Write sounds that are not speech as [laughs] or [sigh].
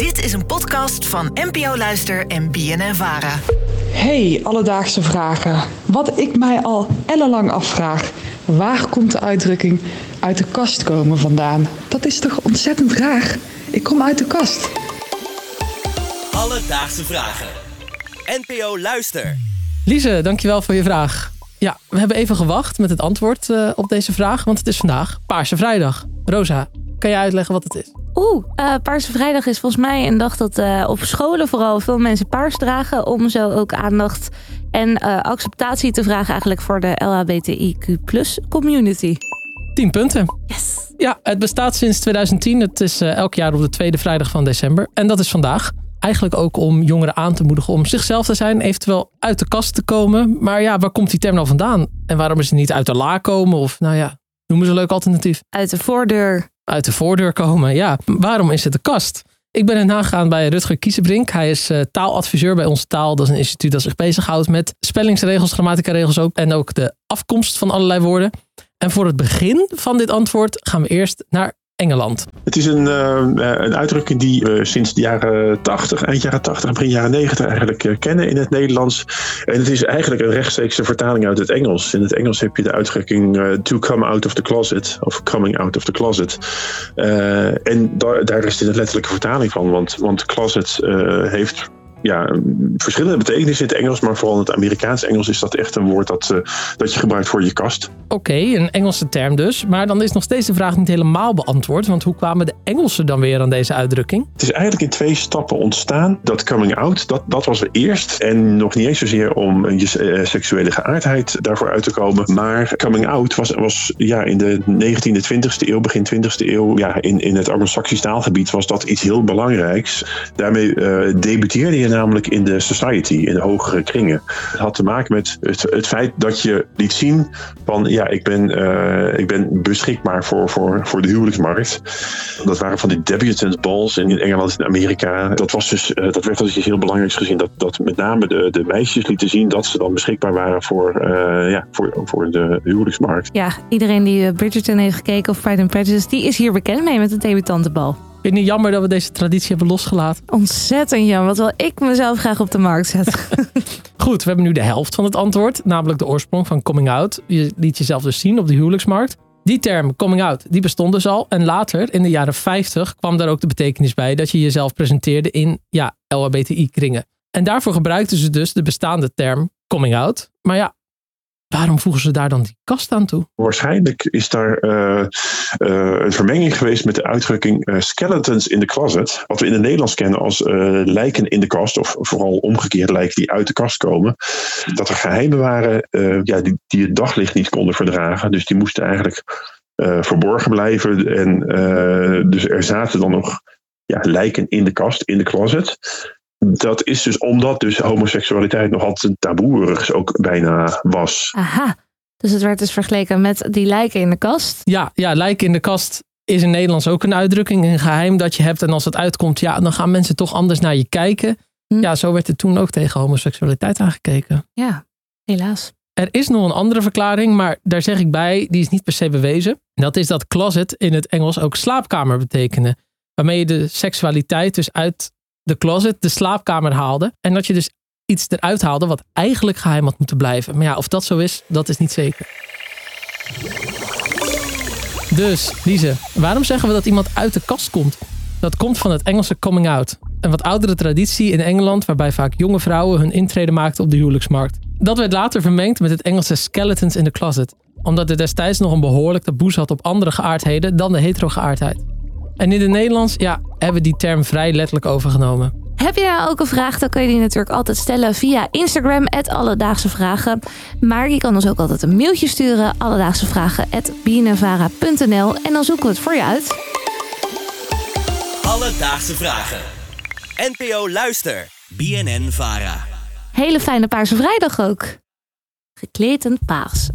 Dit is een podcast van NPO Luister en BNN Vara. Hey, alledaagse vragen. Wat ik mij al ellenlang afvraag. Waar komt de uitdrukking uit de kast komen vandaan? Dat is toch ontzettend raar? Ik kom uit de kast. Alledaagse vragen. NPO Luister. Lise, dankjewel voor je vraag. Ja, we hebben even gewacht met het antwoord eh, op deze vraag, want het is vandaag Paarse Vrijdag. Rosa, kan je uitleggen wat het is? Oeh, uh, Paarse Vrijdag is volgens mij een dag dat uh, op scholen vooral veel mensen paars dragen. Om zo ook aandacht en uh, acceptatie te vragen eigenlijk voor de LHBTIQ community. 10 punten. Yes. Ja, het bestaat sinds 2010. Het is elk jaar op de tweede vrijdag van december. En dat is vandaag. Eigenlijk ook om jongeren aan te moedigen om zichzelf te zijn, eventueel uit de kast te komen. Maar ja, waar komt die term nou vandaan? En waarom is het niet uit de la komen? Of nou ja, noemen ze een leuk alternatief. Uit de voordeur. Uit de voordeur komen, ja. Waarom is het de kast? Ik ben er nagegaan bij Rutger Kiezenbrink. Hij is uh, taaladviseur bij Onze Taal. Dat is een instituut dat zich bezighoudt met spellingsregels, grammatica-regels ook. En ook de afkomst van allerlei woorden. En voor het begin van dit antwoord gaan we eerst naar Engeland. Het is een, uh, een uitdrukking die we sinds de jaren 80, eind jaren 80 begin jaren 90 eigenlijk kennen in het Nederlands. En het is eigenlijk een rechtstreekse vertaling uit het Engels. In het Engels heb je de uitdrukking to come out of the closet of coming out of the closet. en daar, daar is dit een letterlijke vertaling van, want, want closet heeft ja, verschillende betekenissen in het Engels, maar vooral in het Amerikaans Engels is dat echt een woord dat, uh, dat je gebruikt voor je kast. Oké, okay, een Engelse term dus. Maar dan is nog steeds de vraag niet helemaal beantwoord. Want hoe kwamen de Engelsen dan weer aan deze uitdrukking? Het is eigenlijk in twee stappen ontstaan. Dat coming out, dat, dat was er eerst. En nog niet eens zozeer om je uh, seksuele geaardheid daarvoor uit te komen. Maar coming out was, was ja, in de 19e, 20e eeuw, begin 20e eeuw, ja, in, in het Anglo-Saxisch taalgebied was dat iets heel belangrijks. Daarmee uh, debuteerde je namelijk in de society, in de hogere kringen. Het had te maken met het, het feit dat je liet zien van ja, ik ben, uh, ik ben beschikbaar voor, voor, voor de huwelijksmarkt. Dat waren van die debutant balls in Engeland en Amerika. Dat, was dus, uh, dat werd als iets heel belangrijks gezien. Dat, dat met name de, de meisjes lieten zien dat ze dan beschikbaar waren voor, uh, ja, voor, voor de huwelijksmarkt. Ja, iedereen die Bridgerton heeft gekeken of Pride and Prejudice, die is hier bekend mee met de debutantenbal. Vind je niet jammer dat we deze traditie hebben losgelaten? Ontzettend jammer, wat wil ik mezelf graag op de markt zetten. [laughs] Goed, we hebben nu de helft van het antwoord, namelijk de oorsprong van coming out. Je liet jezelf dus zien op de huwelijksmarkt. Die term coming out, die bestond dus al. En later, in de jaren 50, kwam daar ook de betekenis bij dat je jezelf presenteerde in ja, LHBTI-kringen. En daarvoor gebruikten ze dus de bestaande term coming out. Maar ja, Waarom voegen ze daar dan die kast aan toe? Waarschijnlijk is daar uh, uh, een vermenging geweest met de uitdrukking uh, skeletons in the closet. Wat we in het Nederlands kennen als lijken in de kast, of vooral omgekeerd lijken die uit de kast komen. Dat er geheimen waren ja, die, die het daglicht niet konden verdragen. Dus die moesten eigenlijk verborgen blijven. En dus er zaten dan nog ja, lijken in de kast, in de closet. Dat is dus omdat dus homoseksualiteit nog altijd taboerig ook bijna was. Aha, dus het werd dus vergeleken met die lijken in de kast? Ja, ja lijken in de kast is in Nederlands ook een uitdrukking, een geheim dat je hebt. En als het uitkomt, ja, dan gaan mensen toch anders naar je kijken. Hm. Ja, zo werd er toen ook tegen homoseksualiteit aangekeken. Ja, helaas. Er is nog een andere verklaring, maar daar zeg ik bij, die is niet per se bewezen. Dat is dat closet in het Engels ook slaapkamer betekende. Waarmee je de seksualiteit dus uit de closet, de slaapkamer haalde. En dat je dus iets eruit haalde wat eigenlijk geheim had moeten blijven. Maar ja, of dat zo is, dat is niet zeker. Dus, Lise, waarom zeggen we dat iemand uit de kast komt? Dat komt van het Engelse coming out. Een wat oudere traditie in Engeland waarbij vaak jonge vrouwen hun intrede maakten op de huwelijksmarkt. Dat werd later vermengd met het Engelse skeletons in the closet. Omdat er destijds nog een behoorlijk taboe zat op andere geaardheden dan de hetero-geaardheid. En in het Nederlands ja, hebben we die term vrij letterlijk overgenomen. Heb je nou ook een vraag, dan kun je die natuurlijk altijd stellen via Instagram, Alledaagse Vragen. Maar je kan ons ook altijd een mailtje sturen, alledaagsevragen.bnnvara.nl en dan zoeken we het voor je uit. Alledaagse Vragen. NPO Luister. BNN Vara. Hele fijne Paarse Vrijdag ook. Gekleed en paars.